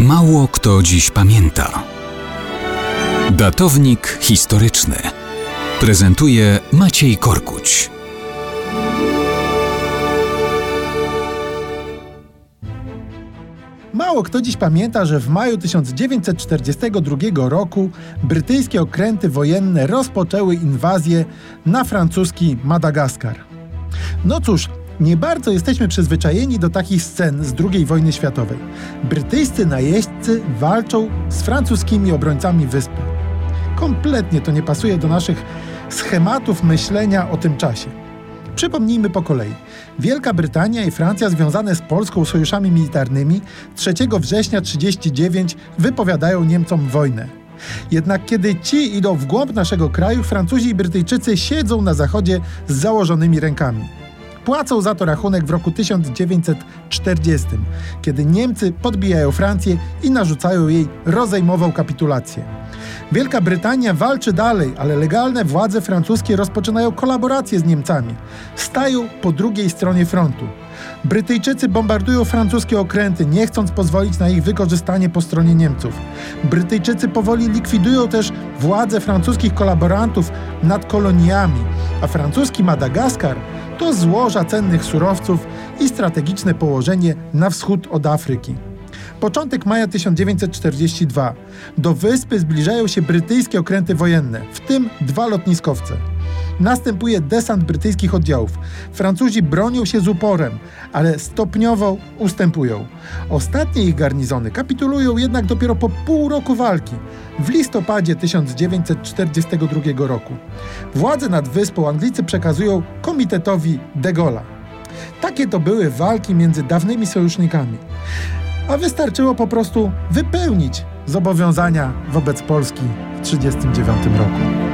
Mało kto dziś pamięta. Datownik historyczny prezentuje Maciej Korkuć. Mało kto dziś pamięta, że w maju 1942 roku brytyjskie okręty wojenne rozpoczęły inwazję na francuski Madagaskar. No cóż, nie bardzo jesteśmy przyzwyczajeni do takich scen z II wojny światowej. Brytyjscy najeźdźcy walczą z francuskimi obrońcami wyspy. Kompletnie to nie pasuje do naszych schematów myślenia o tym czasie. Przypomnijmy po kolei. Wielka Brytania i Francja związane z Polską sojuszami militarnymi 3 września 1939 wypowiadają Niemcom wojnę. Jednak kiedy ci idą w głąb naszego kraju, Francuzi i Brytyjczycy siedzą na zachodzie z założonymi rękami. Płacą za to rachunek w roku 1940, kiedy Niemcy podbijają Francję i narzucają jej rozejmową kapitulację. Wielka Brytania walczy dalej, ale legalne władze francuskie rozpoczynają kolaborację z Niemcami. Stają po drugiej stronie frontu. Brytyjczycy bombardują francuskie okręty, nie chcąc pozwolić na ich wykorzystanie po stronie Niemców. Brytyjczycy powoli likwidują też władze francuskich kolaborantów nad koloniami, a francuski Madagaskar to złoża cennych surowców i strategiczne położenie na wschód od Afryki. Początek maja 1942. Do wyspy zbliżają się brytyjskie okręty wojenne, w tym dwa lotniskowce. Następuje desant brytyjskich oddziałów. Francuzi bronią się z uporem, ale stopniowo ustępują. Ostatnie ich garnizony kapitulują jednak dopiero po pół roku walki, w listopadzie 1942 roku. Władzę nad wyspą Anglicy przekazują komitetowi de Gaulle'a. Takie to były walki między dawnymi sojusznikami a wystarczyło po prostu wypełnić zobowiązania wobec Polski w 1939 roku.